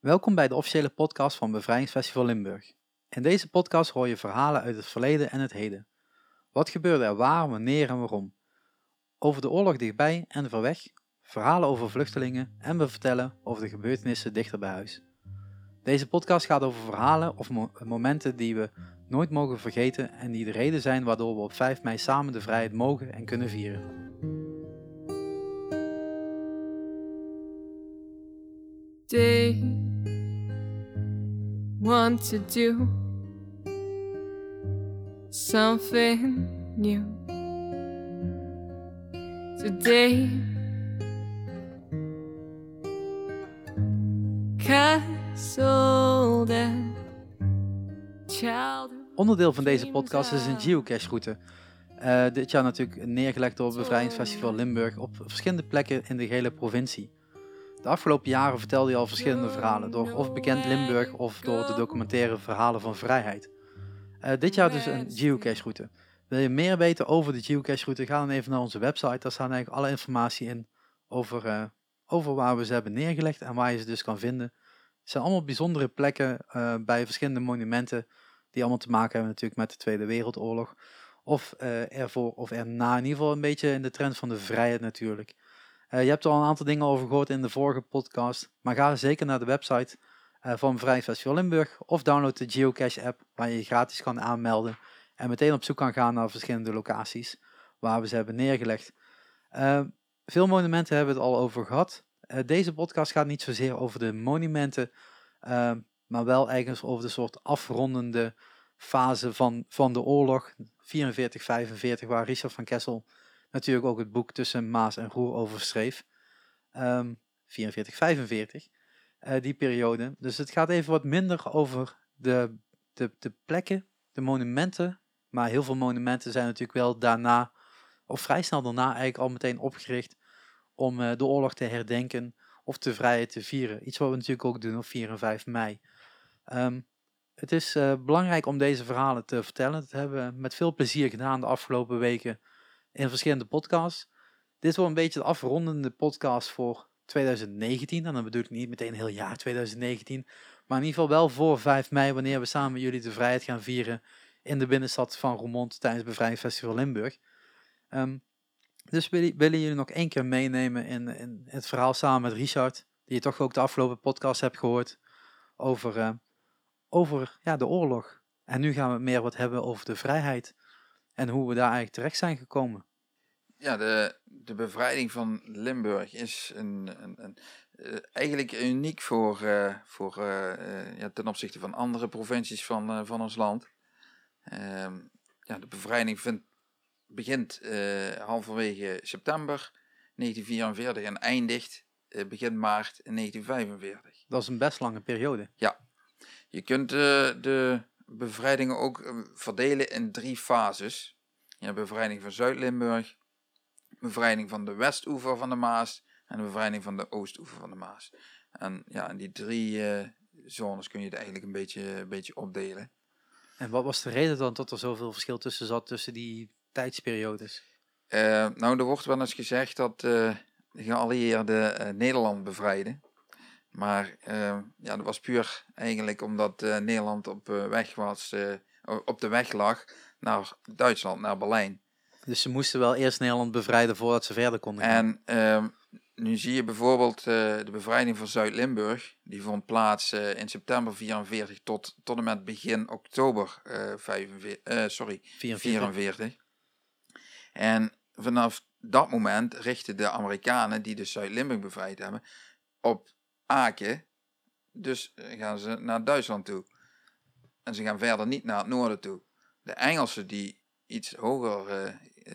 Welkom bij de officiële podcast van Bevrijdingsfestival Limburg. In deze podcast hoor je verhalen uit het verleden en het heden. Wat gebeurde er waar, wanneer en waarom? Over de oorlog dichtbij en ver weg, verhalen over vluchtelingen en we vertellen over de gebeurtenissen dichter bij huis. Deze podcast gaat over verhalen of mo- momenten die we nooit mogen vergeten en die de reden zijn waardoor we op 5 mei samen de vrijheid mogen en kunnen vieren. Want to do something new. Today. Onderdeel van deze podcast is een geocache-route. Eh, dit jaar natuurlijk neergelegd door het Bevrijdingsfestival Limburg op verschillende plekken in de gehele provincie. De afgelopen jaren vertelde je al verschillende verhalen door of bekend Limburg of door de documentaire Verhalen van Vrijheid. Eh, dit jaar dus een geocache-route. Wil je meer weten over de geocache-route? Ga dan even naar onze website. Daar staat eigenlijk alle informatie in over, eh, over waar we ze hebben neergelegd en waar je ze dus kan vinden. Het zijn allemaal bijzondere plekken eh, bij verschillende monumenten die allemaal te maken hebben natuurlijk met de Tweede Wereldoorlog. Of ervoor of erna, in ieder geval een beetje in de trend van de vrijheid natuurlijk. Eh, je hebt er al een aantal dingen over gehoord in de vorige podcast, maar ga zeker naar de website eh, van Vrijheidsfestival Limburg of download de Geocache app waar je je gratis kan aanmelden en meteen op zoek kan gaan naar verschillende locaties waar we ze hebben neergelegd. Eh, veel monumenten hebben we het al over gehad. Eh, deze podcast gaat niet zozeer over de monumenten, maar wel eigenlijk over de soort afrondende fase van, van de oorlog, 44, 45, waar Richard van Kessel natuurlijk ook het boek Tussen Maas en Roer over schreef. Ehm 44, 45, eh, die periode. Dus het gaat even wat minder over de, de, de plekken, de monumenten. Maar heel veel monumenten zijn natuurlijk wel daarna, of vrij snel daarna eigenlijk al meteen opgericht om eh, de oorlog te herdenken of de vrijheid te vieren. Iets wat we natuurlijk ook doen op 4 en 5 mei. Ehm, het is eh, belangrijk om deze verhalen te vertellen. Dat hebben we met veel plezier gedaan de afgelopen weken in verschillende podcasts. Dit wordt een beetje de afrondende podcast voor 2019. En dan bedoel ik niet meteen heel jaar 2019. Maar in ieder geval wel voor 5 mei, wanneer we samen jullie de vrijheid gaan vieren in de binnenstad van Roermond tijdens het Bevrijdingsfestival Limburg. Ehm, dus willen, willen jullie nog één keer meenemen in, in het verhaal samen met Richard, die je toch ook de afgelopen podcast hebt gehoord, over, eh, over ja, de oorlog. En nu gaan we meer wat hebben over de vrijheid en hoe we daar eigenlijk terecht zijn gekomen. Ja, de, de bevrijding van Limburg is een, een, een, eh, eigenlijk uniek voor, eh, voor, eh, ja, ten opzichte van andere provincies van, van ons land. Ehm, ja, de bevrijding vindt, begint halverwege september 1944 en eindigt begin maart in 1945. Dat is een best lange periode. Je kunt de bevrijdingen ook eh, verdelen in drie fases. Je hebt bevrijding van Zuid-Limburg, bevrijding van de Westoever van de Maas en de bevrijding van de Oostoever van de Maas. En ja, in die drie eh, zones kun je het eigenlijk een beetje, een beetje opdelen. En wat was de reden dan dat er zoveel verschil tussen zat tussen die tijdsperiodes? Eh, nou, er wordt wel eens gezegd dat eh, de geallieerden Nederland bevrijden. Maar eh, ja, dat was puur eigenlijk omdat eh, Nederland op, eh, weg was, op de weg lag naar Duitsland, naar Berlijn. Dus ze moesten wel eerst Nederland bevrijden voordat ze verder konden gaan. En ehm, nu zie je bijvoorbeeld de bevrijding van Zuid-Limburg. Die vond plaats in september 44 tot, tot en met begin oktober eh 45, eh, sorry, 44. 44. En vanaf dat moment richten de Amerikanen, die dus Zuid-Limburg bevrijd hebben, op Dus eh, gaan ze naar Duitsland toe. En ze gaan verder niet naar het noorden toe. De Engelsen, die iets hoger, eh,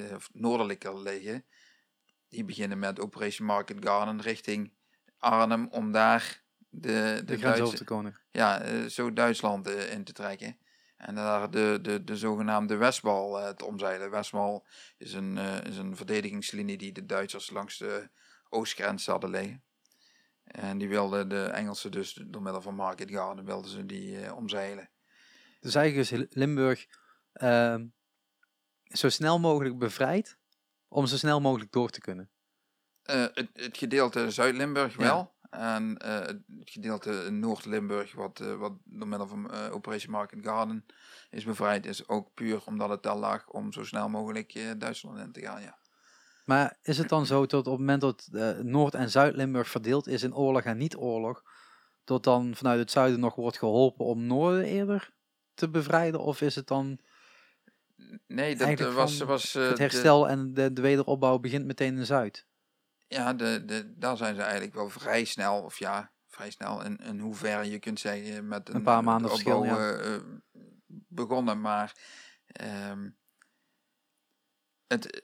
eh, of noordelijker liggen, die beginnen met Operation Market Garden richting Arnhem om daar de, de, Duitse, over te komen. ja, zo Duitsland in te trekken. En daar de, de, de zogenaamde Westwal te omzeilen. Westwal is een, is een verdedigingslinie die de Duitsers langs de oostgrens hadden liggen. En die wilden de Engelsen dus door middel van Market Garden wilden ze die eh, omzeilen. Dus eigenlijk is Limburg ehm, zo snel mogelijk bevrijd om zo snel mogelijk door te kunnen. Eh, het, het gedeelte Zuid-Limburg Ja. wel. En eh, het gedeelte Noord-Limburg, wat, wat door middel van Operation Market Garden is bevrijd, is ook puur omdat het daar lag om zo snel mogelijk Duitsland in te gaan. Ja. Maar is het dan zo dat op het moment dat eh, Noord- en Zuid-Limburg verdeeld is in oorlog en niet-oorlog, dat dan vanuit het zuiden nog wordt geholpen om Noorden eerder te bevrijden? Of is het dan Nee, dat Eigenlijk eh, was, van was eh, het de- herstel en de, de wederopbouw begint meteen in Zuid? ja, de, de, daar zijn ze eigenlijk wel vrij snel, of ja, vrij snel, in, in hoeverre je kunt zeggen, met een, paar eh, maanden verschil, opbouw, ja. eh, eh, begonnen. Maar ehm, het,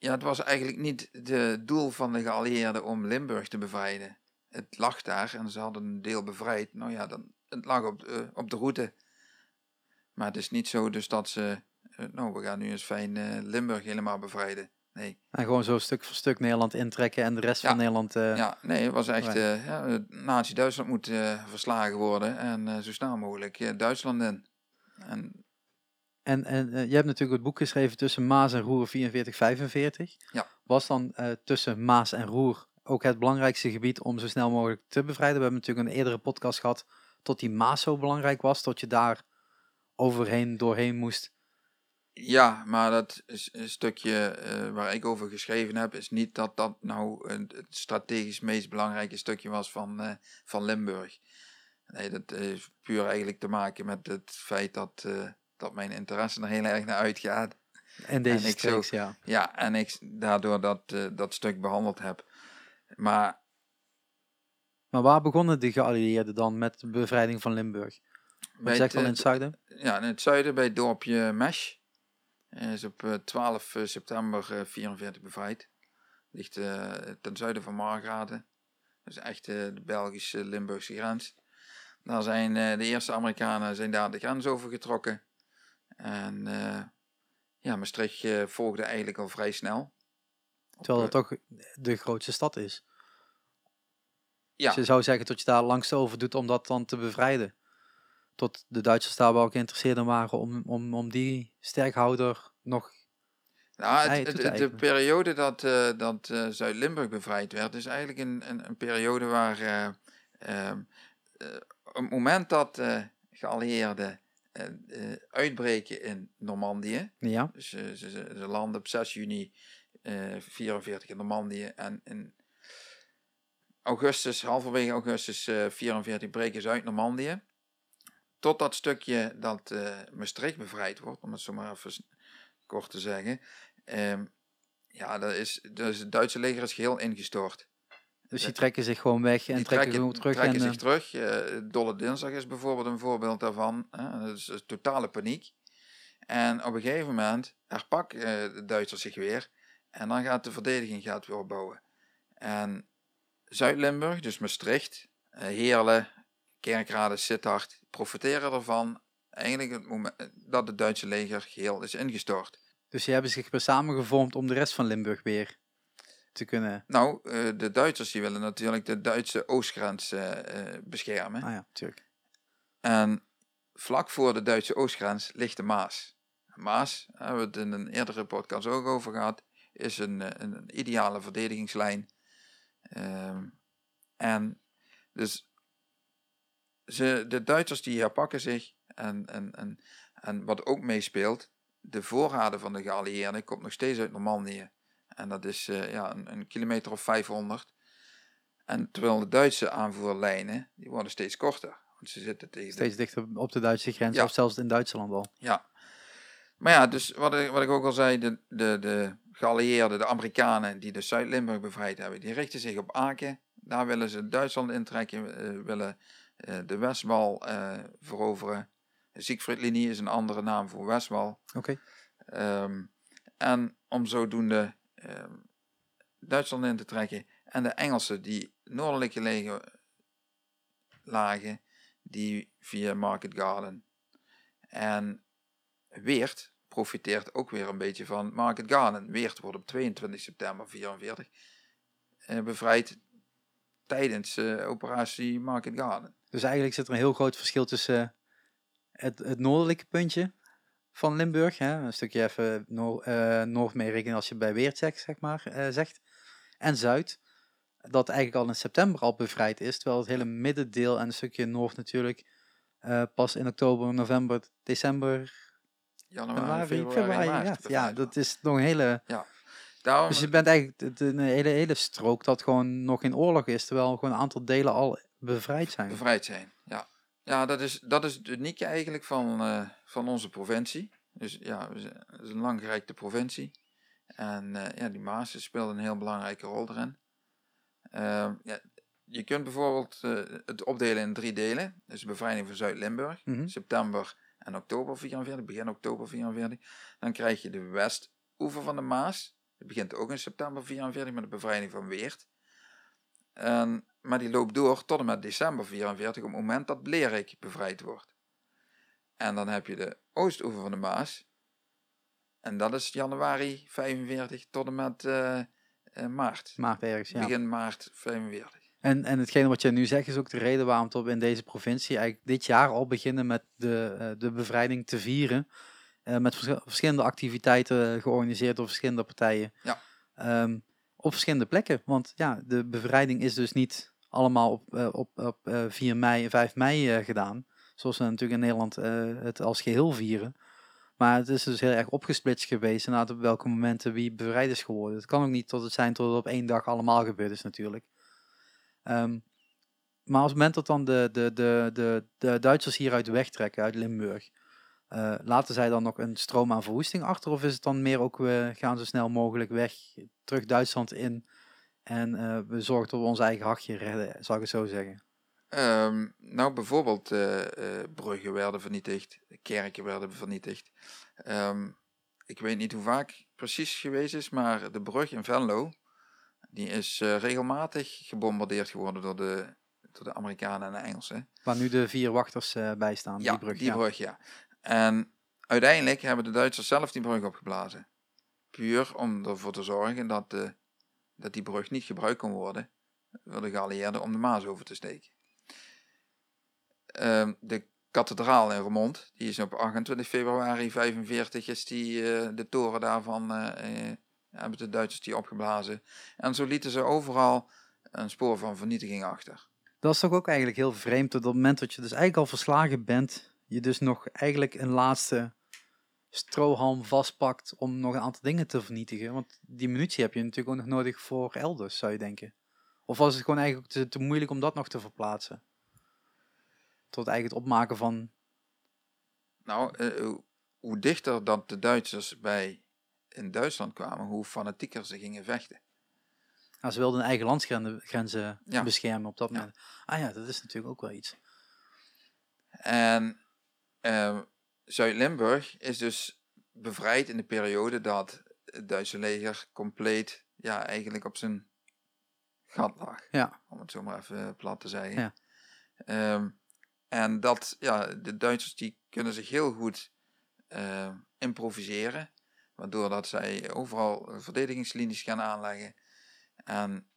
ja, het was eigenlijk niet het doel van de geallieerden om Limburg te bevrijden. Het lag daar en ze hadden een deel bevrijd. Nou ja, dan, het lag op, de- op de route. Maar het is niet zo dus dat ze, eh, nou we gaan nu eens fijn eh, Limburg helemaal bevrijden. Nee. En gewoon zo stuk voor stuk Nederland intrekken en de rest Ja. van Nederland... eh, Ja, nee, het was echt. Eh ja, Nazi-Duitsland moet eh, verslagen worden en eh, zo snel mogelijk eh, Duitsland in. En En, en eh, je hebt natuurlijk het boek geschreven tussen Maas en Roer 44-45. Ja. Was dan eh, tussen Maas en Roer ook het belangrijkste gebied om zo snel mogelijk te bevrijden? We hebben natuurlijk een eerdere podcast gehad tot die Maas zo belangrijk was, tot je daar overheen, doorheen moest. ja, maar dat is een stukje eh, waar ik over geschreven heb, is niet dat dat nou het strategisch meest belangrijke stukje was van, van Limburg. Nee, dat heeft puur eigenlijk te maken met het feit dat, dat mijn interesse er heel erg naar uitgaat. En deze ik zo- streeks, ja. Ja, en ik daardoor dat, eh, dat stuk behandeld heb. Maar Maar waar begonnen de geallieerden dan met de bevrijding van Limburg? Bij al in eh, het zuiden? Ja, in het zuiden bij het dorpje Mesh. Eh, is op eh, 12 eh, september eh, 44 bevrijd. Ligt eh, ten zuiden van Margraten. Dat is echt eh, de Belgische Limburgse grens. Daar zijn eh, de eerste Amerikanen zijn daar de grens over getrokken. En eh, ja, Maastricht eh, volgde eigenlijk al vrij snel. Terwijl eh, dat toch de grootste stad is. ja, Dus je zou zeggen dat je daar langs over doet om dat dan te bevrijden. Tot de Duitsers daar wel geïnteresseerd in waren om, om, om die sterkhouder nog... Nou, het, het- de periode dat, eh, dat eh, Zuid-Limburg bevrijd werd, is eigenlijk een, een, een periode waar eh, eh, op het moment dat eh geallieerden eh, eh, uitbreken in Normandië, Ja, dus eh, ze, ze, ze landen op 6 juni eh 44 in Normandië en in augustus, halverwege augustus eh 44 breken ze uit Normandië. Tot dat stukje dat eh, Maastricht bevrijd wordt, om het zo maar even kort te zeggen. Ehm, ja, dat is, dus het Duitse leger is geheel ingestort. Dus die Ja. trekken zich gewoon weg en trekken, gewoon terug. trekken en, zich eh, terug. Eh, Dolle Dinsdag is bijvoorbeeld een voorbeeld daarvan. Dat is, is totale paniek. En op een gegeven moment herpakken eh, de Duitsers zich weer. En dan gaat de verdediging gaat weer opbouwen. En Zuid-Limburg, dus Maastricht, eh, Heerlen, Kerkrade, Sittard, profiteren ervan eigenlijk het moment dat het Duitse leger geheel is ingestort. dus die hebben zich weer samengevormd om de rest van Limburg weer te kunnen... Nou, eh, de Duitsers die willen natuurlijk de Duitse oostgrens eh, eh, beschermen. Ah ja, natuurlijk. En vlak voor de Duitse oostgrens ligt de Maas. Maas, daar hebben we het in een eerdere podcast ook over gehad, is een, een, een ideale verdedigingslijn. Ehm, en dus ze, de Duitsers die herpakken zich en, en, en, en wat ook meespeelt, de voorraden van de geallieerden komt nog steeds uit Normandië. En dat is eh, ja, een, een kilometer of 500. En terwijl de Duitse aanvoerlijnen, die worden steeds korter. Want ze zitten tegen de Steeds dichter op de Duitse grens, Ja. of zelfs in Duitsland al. ja. Maar ja, dus wat ik, wat ik ook al zei, de, de, de geallieerden, de Amerikanen die de Zuid-Limburg bevrijd hebben, die richten zich op Aken. Daar willen ze Duitsland intrekken, eh, willen eh, de Westwal eh, veroveren. Siegfriedlinie is een andere naam voor Westwal. Oké. Ehm, en om zodoende Duitsland in te trekken. En de Engelsen die noordelijk gelegen lagen, die via Market Garden. En Weert profiteert ook weer een beetje van Market Garden. Weert wordt op 22 september 44 eh, bevrijd tijdens eh, operatie Market Garden. Dus eigenlijk zit er een heel groot verschil tussen het, het noordelijke puntje van Limburg, hè, een stukje even noor, eh, noord als je bij Weert zegt, zeg maar, eh, zegt, en zuid. dat eigenlijk al in september al bevrijd is. Terwijl het hele middendeel en een stukje noord natuurlijk eh, pas in oktober, november, december, Januari, januari, februari, februari. maart. ja, ja, dat is nog een hele... Daarom, Dus je bent eigenlijk een hele, hele strook dat gewoon nog in oorlog is. Terwijl gewoon een aantal delen al bevrijd zijn. bevrijd zijn. Ja, ja dat, is, dat is het unieke eigenlijk van, eh, van onze provincie. Dus ja, het is een langgerijkte provincie. En eh, ja, die Maas speelt een heel belangrijke rol erin. Ehm, ja, je kunt bijvoorbeeld eh, het opdelen in drie delen. Dus de bevrijding van Zuid-Limburg, Mhm. september en oktober 44, begin oktober 44. Dan krijg je de westoever van de Maas. Dat begint ook in september 44 met de bevrijding van Weert. En, maar die loopt door tot en met december 44, op het moment dat Blerik bevrijd wordt. En dan heb je de oostoever van de Maas. En dat is januari 45 tot en met eh, eh, maart. Maart ergens, ja. Begin maart 45. En, en hetgene wat je nu zegt is ook de reden waarom op in deze provincie eigenlijk dit jaar al beginnen met de, eh, de bevrijding te vieren. Met vers- verschillende activiteiten georganiseerd door verschillende partijen. Ja. Ehm, op verschillende plekken. Want ja, de bevrijding is dus niet allemaal op, eh, op, op eh, 4 mei en 5 mei eh, gedaan. Zoals we natuurlijk in Nederland eh, het als geheel vieren. Maar het is dus heel erg opgesplitst geweest. Inderdaad, op welke momenten wie bevrijd is geworden. Het kan ook niet tot het zijn tot het op één dag allemaal gebeurd is natuurlijk. Ehm, maar als moment dat dan de, de, de, de, de Duitsers hieruit wegtrekken, uit Limburg, eh, laten zij dan nog een stroom aan verwoesting achter? Of is het dan meer ook, we gaan zo snel mogelijk weg, terug Duitsland in en eh, we zorgen dat we ons eigen hachje redden, zou ik het zo zeggen? Ehm, nou, bijvoorbeeld eh, eh, bruggen werden vernietigd, kerken werden vernietigd. Ehm, ik weet niet hoe vaak precies geweest is, maar de brug in Venlo, die is regelmatig gebombardeerd geworden door de, door de Amerikanen en de Engelsen. Waar nu de vier wachters bij staan, ja, die brug. ja. brug, ja. En uiteindelijk hebben de Duitsers zelf die brug opgeblazen. Puur om ervoor te zorgen dat, de, dat die brug niet gebruikt kon worden door de geallieerden om de Maas over te steken. Ehm, de kathedraal in Remont, die is op 28 februari 45 is die, eh, de toren daarvan, eh, eh, hebben de Duitsers die opgeblazen. En zo lieten ze overal een spoor van vernietiging achter. Dat is toch ook eigenlijk heel vreemd, dat op het moment dat je dus eigenlijk al verslagen bent, je dus nog eigenlijk een laatste strohalm vastpakt om nog een aantal dingen te vernietigen. Want die munitie heb je natuurlijk ook nog nodig voor elders, zou je denken. Of was het gewoon eigenlijk te, te moeilijk om dat nog te verplaatsen? Tot eigenlijk het opmaken van... Nou, eh, hoe- dichter dat de Duitsers bij in Duitsland kwamen, hoe fanatieker ze gingen vechten. Nou, ze wilden hun eigen landsgrenzen grenzen Ja. beschermen op dat Ja. moment. Ah ja, dat is natuurlijk ook wel iets. En eh, Zuid-Limburg is dus bevrijd in de periode dat het Duitse leger compleet, ja, eigenlijk op zijn gat lag. Ja. Om het zo maar even plat te zeggen. Ja. Ehm, en dat, ja, de Duitsers die kunnen zich heel goed eh, improviseren. Waardoor dat zij overal verdedigingslinies gaan aanleggen. En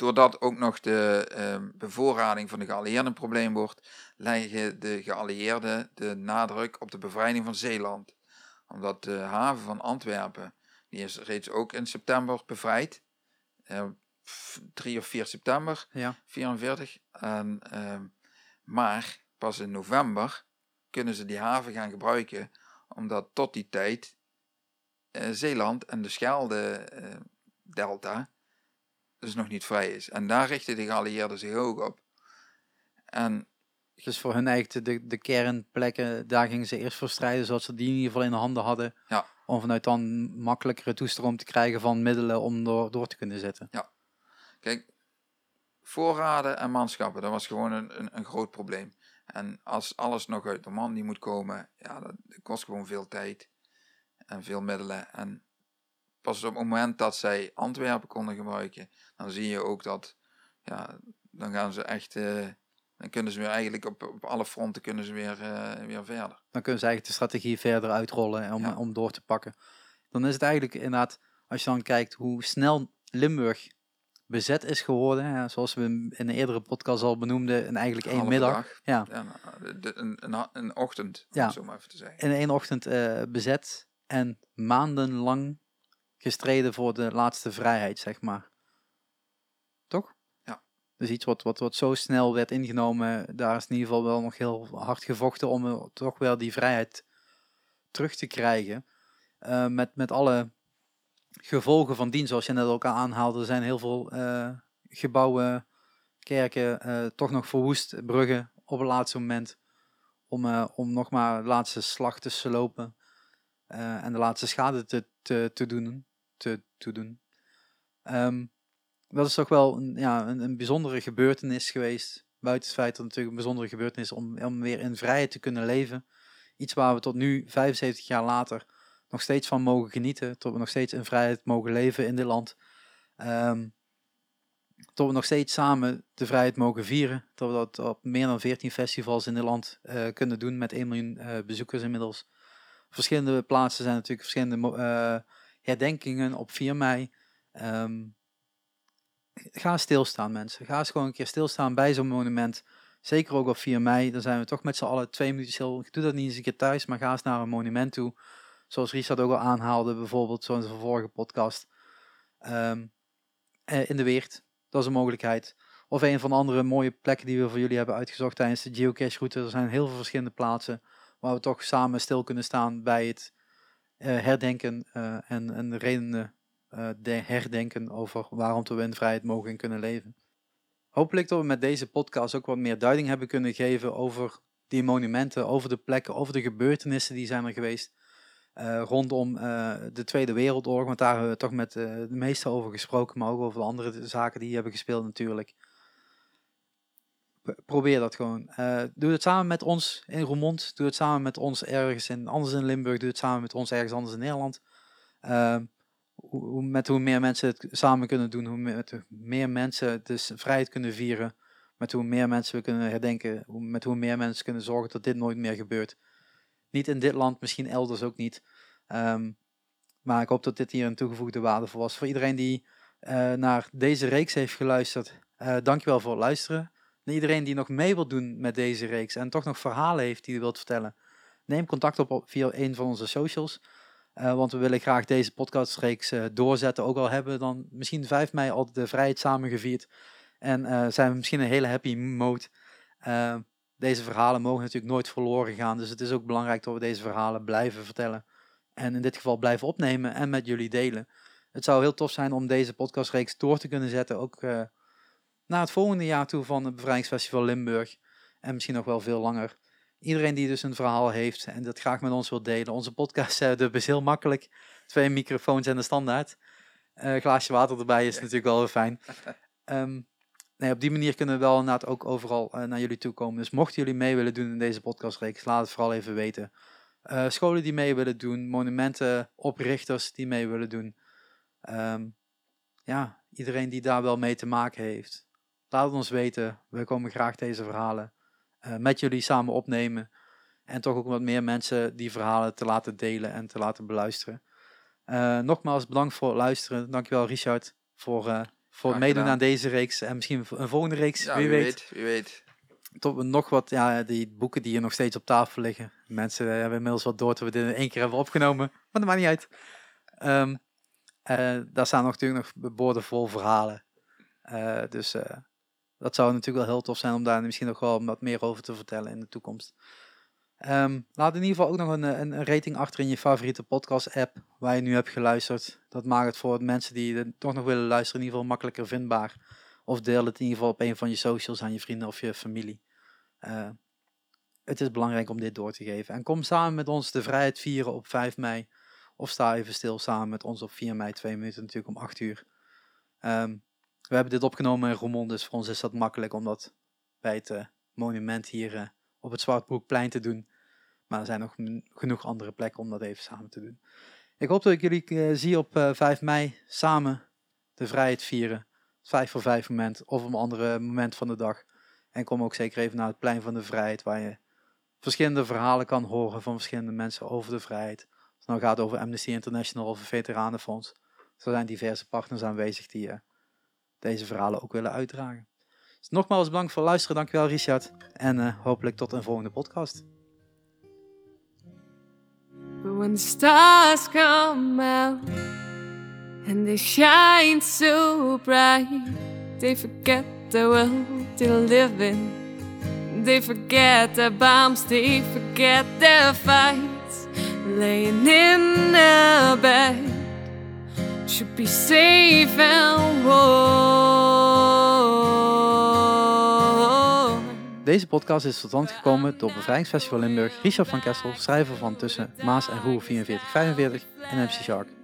doordat ook nog de ehm, bevoorrading van de geallieerden een probleem wordt, leggen de geallieerden de nadruk op de bevrijding van Zeeland. Omdat de haven van Antwerpen, die is reeds ook in september bevrijd. Eh, f- 3 of 4 september Ja. 44. En, ehm, maar pas in november kunnen ze die haven gaan gebruiken, omdat tot die tijd eh, Zeeland en de Schelde eh, delta dus nog niet vrij is. En daar richten de geallieerden zich ook op. En Dus voor hun eigen de, de kernplekken, daar gingen ze eerst voor strijden, zodat ze die in ieder geval in de handen hadden. Ja. Om vanuit dan makkelijkere toestroom te krijgen van middelen om door, door te kunnen zetten. Kijk, voorraden en manschappen, dat was gewoon een, een, een groot probleem. En als alles nog uit Normandie moet komen, ja, dat kost gewoon veel tijd en veel middelen. En pas op het moment dat zij Antwerpen konden gebruiken, dan zie je ook dat, ja, dan gaan ze echt, eh, dan kunnen ze weer eigenlijk op, op alle fronten kunnen ze weer, eh, weer verder. Dan kunnen ze eigenlijk de strategie verder uitrollen om, Ja. om door te pakken. Dan is het eigenlijk inderdaad, als je dan kijkt hoe snel Limburg bezet is geworden, hè, zoals we in een eerdere podcast al benoemden, in eigenlijk één middag. dag. Ja, Ja, nou, de- een, een, een ochtend, om Ja. het zo maar even te zeggen. in één ochtend eh, bezet en maandenlang gestreden voor de laatste vrijheid, zeg maar. Dus iets wat, wat, wat zo snel werd ingenomen, daar is in ieder geval wel nog heel hard gevochten om eh, toch wel die vrijheid terug te krijgen. Eh, met, met alle gevolgen van dien, zoals je net ook al aanhaalde, er zijn heel veel eh, gebouwen, kerken toch nog verwoest, bruggen op het laatste moment. Om, om nog maar de laatste slag te slopen en de laatste schade te, te, te doen. Te, te doen. Ehm, dat is toch wel een, ja, een, een bijzondere gebeurtenis geweest. Buiten het feit dat het natuurlijk een bijzondere gebeurtenis is om, om weer in vrijheid te kunnen leven. Iets waar we tot nu, 75 jaar later, nog steeds van mogen genieten. Tot we nog steeds in vrijheid mogen leven in dit land. Ehm, tot we nog steeds samen de vrijheid mogen vieren. Dat we dat op meer dan 14 festivals in dit land eh, kunnen doen met 1 miljoen eh, bezoekers inmiddels. Verschillende plaatsen zijn natuurlijk verschillende eh, herdenkingen op 4 mei. Ehm, ga stilstaan mensen. Ga eens gewoon een keer stilstaan bij zo'n monument. Zeker ook op 4 mei. Dan zijn we toch met z'n allen twee minuten stil. Doe dat niet eens een keer thuis, maar ga eens naar een monument toe. Zoals Richard ook al aanhaalde, bijvoorbeeld de vorige podcast. Ehm, eh, in de Weert, dat is een mogelijkheid. Of een van de andere mooie plekken die we voor jullie hebben uitgezocht tijdens de geocache route. Er zijn heel veel verschillende plaatsen waar we toch samen stil kunnen staan bij het herdenken eh, en, en de redenen eh, de herdenken over waarom we in vrijheid mogen en kunnen leven. Hopelijk dat we met deze podcast ook wat meer duiding hebben kunnen geven over die monumenten, over de plekken, over de gebeurtenissen die zijn er geweest eh, rondom eh, de Tweede Wereldoorlog. Want daar hebben we toch met eh, de meeste over gesproken, maar ook over de andere zaken die hebben gespeeld natuurlijk. Probeer dat gewoon. Eh, doe het samen met ons in Roermond. Doe het samen met ons ergens in, anders in Limburg. Doe het samen met ons ergens anders in Nederland. Ehm, hoe, met hoe meer mensen het samen kunnen doen, hoe meer, met meer mensen dus vrijheid kunnen vieren. Met hoe meer mensen we kunnen herdenken. hoe- Met hoe meer mensen kunnen zorgen dat dit nooit meer gebeurt. Niet in dit land, misschien elders ook niet. Ehm, maar ik hoop dat dit hier een toegevoegde waarde voor was. Voor iedereen die eh, naar deze reeks heeft geluisterd, eh dankjewel voor het luisteren. En iedereen die nog mee wil doen met deze reeks en toch nog verhalen heeft die hij wilt vertellen, neem contact op, via een van onze socials. Eh, want we willen graag deze podcastreeks eh, doorzetten. Ook al hebben we dan misschien 5 mei al de vrijheid samen gevierd. En eh, zijn we misschien een hele happy mode. Deze verhalen mogen natuurlijk nooit verloren gaan. Dus het is ook belangrijk dat we deze verhalen blijven vertellen. En in dit geval blijven opnemen en met jullie delen. Het zou heel tof zijn om deze podcastreeks door te kunnen zetten. Ook naar het volgende jaar toe van het Bevrijdingsfestival Limburg. En misschien nog wel veel langer. Iedereen die dus een verhaal heeft en dat graag met ons wil delen. Onze podcast uh, is heel makkelijk. Twee microfoons en de standaard. Eh, glaasje water erbij is natuurlijk wel weer fijn. Ehm, nee, op die manier kunnen we wel inderdaad ook overal eh, naar jullie toe komen. Dus mochten jullie mee willen doen in deze podcastreeks, laat het vooral even weten. Eh, scholen die mee willen doen, monumenten, oprichters die mee willen doen. Ehm, ja, iedereen die daar wel mee te maken heeft. Laat het ons weten. We komen graag deze verhalen eh, met jullie samen opnemen. En toch ook wat meer mensen die verhalen te laten delen en te laten beluisteren. Eh, nogmaals bedankt voor het luisteren. Dankjewel Richard voor, eh, voor het meedoen aan deze reeks. En misschien een volgende reeks, Ja, wie, weet. Wie weet. Tot we nog wat, ja, die boeken die hier nog steeds op tafel liggen. Mensen hebben inmiddels wat door dat we dit in één keer hebben opgenomen. Maar dat maakt niet uit. Eh, daar staan nog natuurlijk nog borden vol verhalen. Dus dat zou natuurlijk wel heel tof zijn om daar misschien nog wel wat meer over te vertellen in de toekomst. Ehm, laat in ieder geval ook nog een, een, rating achter in je favoriete podcast app waar je nu hebt geluisterd. Dat maakt het voor mensen die toch nog willen luisteren in ieder geval makkelijker vindbaar. Of deel het in ieder geval op een van je socials aan je vrienden of je familie. Eh, het is belangrijk om dit door te geven. En kom samen met ons de vrijheid vieren op 5 mei. Of sta even stil samen met ons op 4 mei, 2 minuten natuurlijk om 8 uur. Ehm, we hebben dit opgenomen in Roermond, dus voor ons is dat makkelijk om dat bij het eh, monument hier eh, op het Zwartbroekplein te doen. Maar er zijn nog genoeg andere plekken om dat even samen te doen. Ik hoop dat ik jullie eh, zie op eh, 5 mei samen de vrijheid vieren. 5 voor 5 moment of een andere moment van de dag. En kom ook zeker even naar het plein van de vrijheid, waar je verschillende verhalen kan horen van verschillende mensen over de vrijheid. Als het nou gaat over Amnesty International het Veteranenfonds. Er zijn diverse partners aanwezig die deze verhalen ook willen uitdragen. Dus nogmaals bedankt voor het luisteren. Dankjewel Richard. En eh, hopelijk tot een volgende podcast. But when the stars come out and they shine so bright, they forget the world they live in. They forget their bombs, they forget their fights. Laying in a bed should be safe. Deze podcast is tot stand gekomen door Bevrijdingsfestival Limburg, Richard van Kessel, schrijver van Tussen Maas en Roer 4445 en MC Shark.